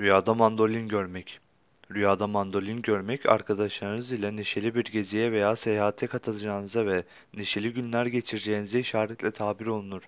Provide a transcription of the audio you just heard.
Rüyada mandolin görmek. Rüyada mandolin görmek, arkadaşlarınız ile neşeli bir geziye veya seyahate katılacağınıza ve neşeli günler geçireceğinize işaretle tabir olunur.